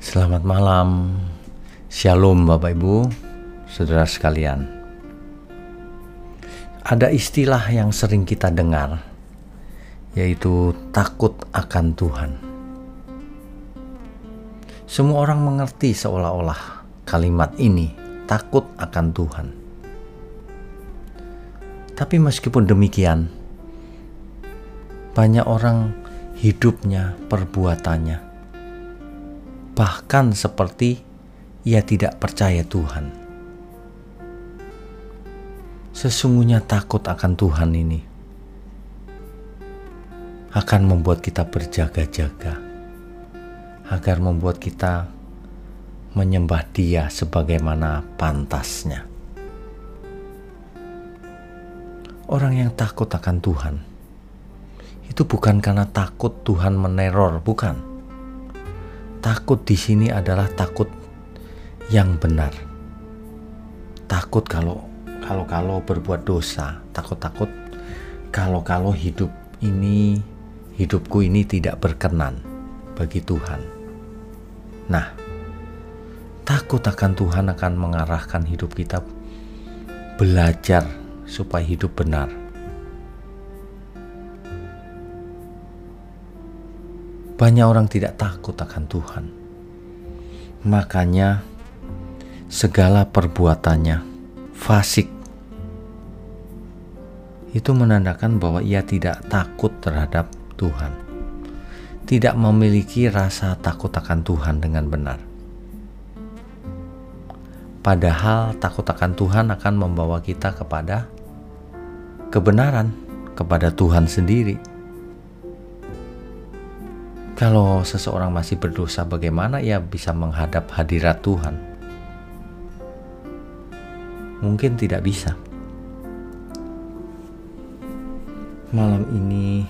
Selamat malam, Shalom Bapak Ibu, saudara sekalian. Ada istilah yang sering kita dengar, yaitu takut akan Tuhan. Semua orang mengerti seolah-olah kalimat ini, takut akan Tuhan. Tapi meskipun demikian, banyak orang hidupnya, perbuatannya, bahkan seperti ia tidak percaya Tuhan. Sesungguhnya takut akan Tuhan ini akan membuat kita berjaga-jaga, agar membuat kita menyembah Dia sebagaimana pantasnya. Orang yang takut akan Tuhan itu bukan karena takut Tuhan meneror, bukan. Takut di sini adalah takut yang benar. Takut kalau kalau kalau berbuat dosa, takut-takut kalau kalau hidup ini hidupku ini tidak berkenan bagi Tuhan. Nah, takut akan Tuhan akan mengarahkan hidup kita belajar supaya hidup benar Banyak orang tidak takut akan Tuhan. Makanya segala perbuatannya fasik. Itu menandakan bahwa ia tidak takut terhadap Tuhan. Tidak memiliki rasa takut akan Tuhan dengan benar. Padahal takut akan Tuhan akan membawa kita kepada kebenaran, kepada Tuhan sendiri kalau seseorang masih berdosa, bagaimana ia bisa menghadap hadirat Tuhan? Mungkin tidak bisa. Malam ini,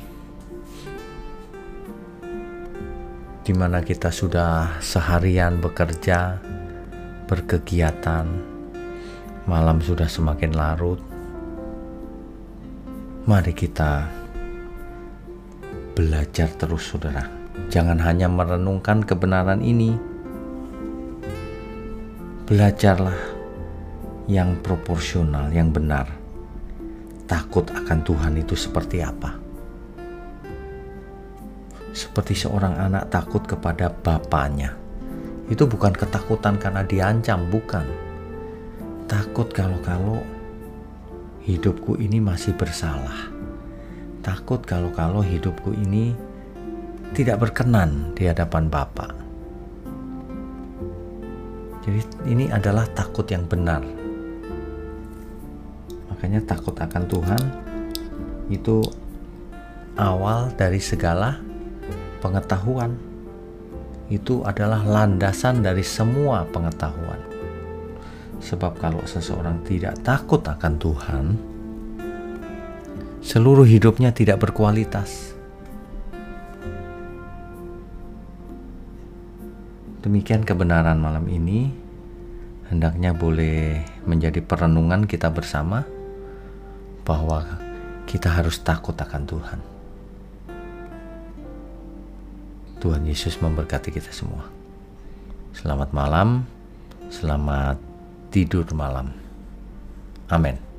di mana kita sudah seharian bekerja, berkegiatan, malam sudah semakin larut. Mari kita belajar terus, saudara Jangan hanya merenungkan kebenaran ini. Belajarlah yang proporsional, yang benar. Takut akan Tuhan itu seperti apa? Seperti seorang anak takut kepada bapaknya. Itu bukan ketakutan karena diancam, bukan. Takut kalau-kalau hidupku ini masih bersalah. Takut kalau-kalau hidupku ini tidak berkenan di hadapan Bapa. Jadi ini adalah takut yang benar. Makanya takut akan Tuhan itu awal dari segala pengetahuan. Itu adalah landasan dari semua pengetahuan. Sebab kalau seseorang tidak takut akan Tuhan, seluruh hidupnya tidak berkualitas Demikian kebenaran malam ini. Hendaknya boleh menjadi perenungan kita bersama bahwa kita harus takut akan Tuhan. Tuhan Yesus memberkati kita semua. Selamat malam, selamat tidur malam. Amin.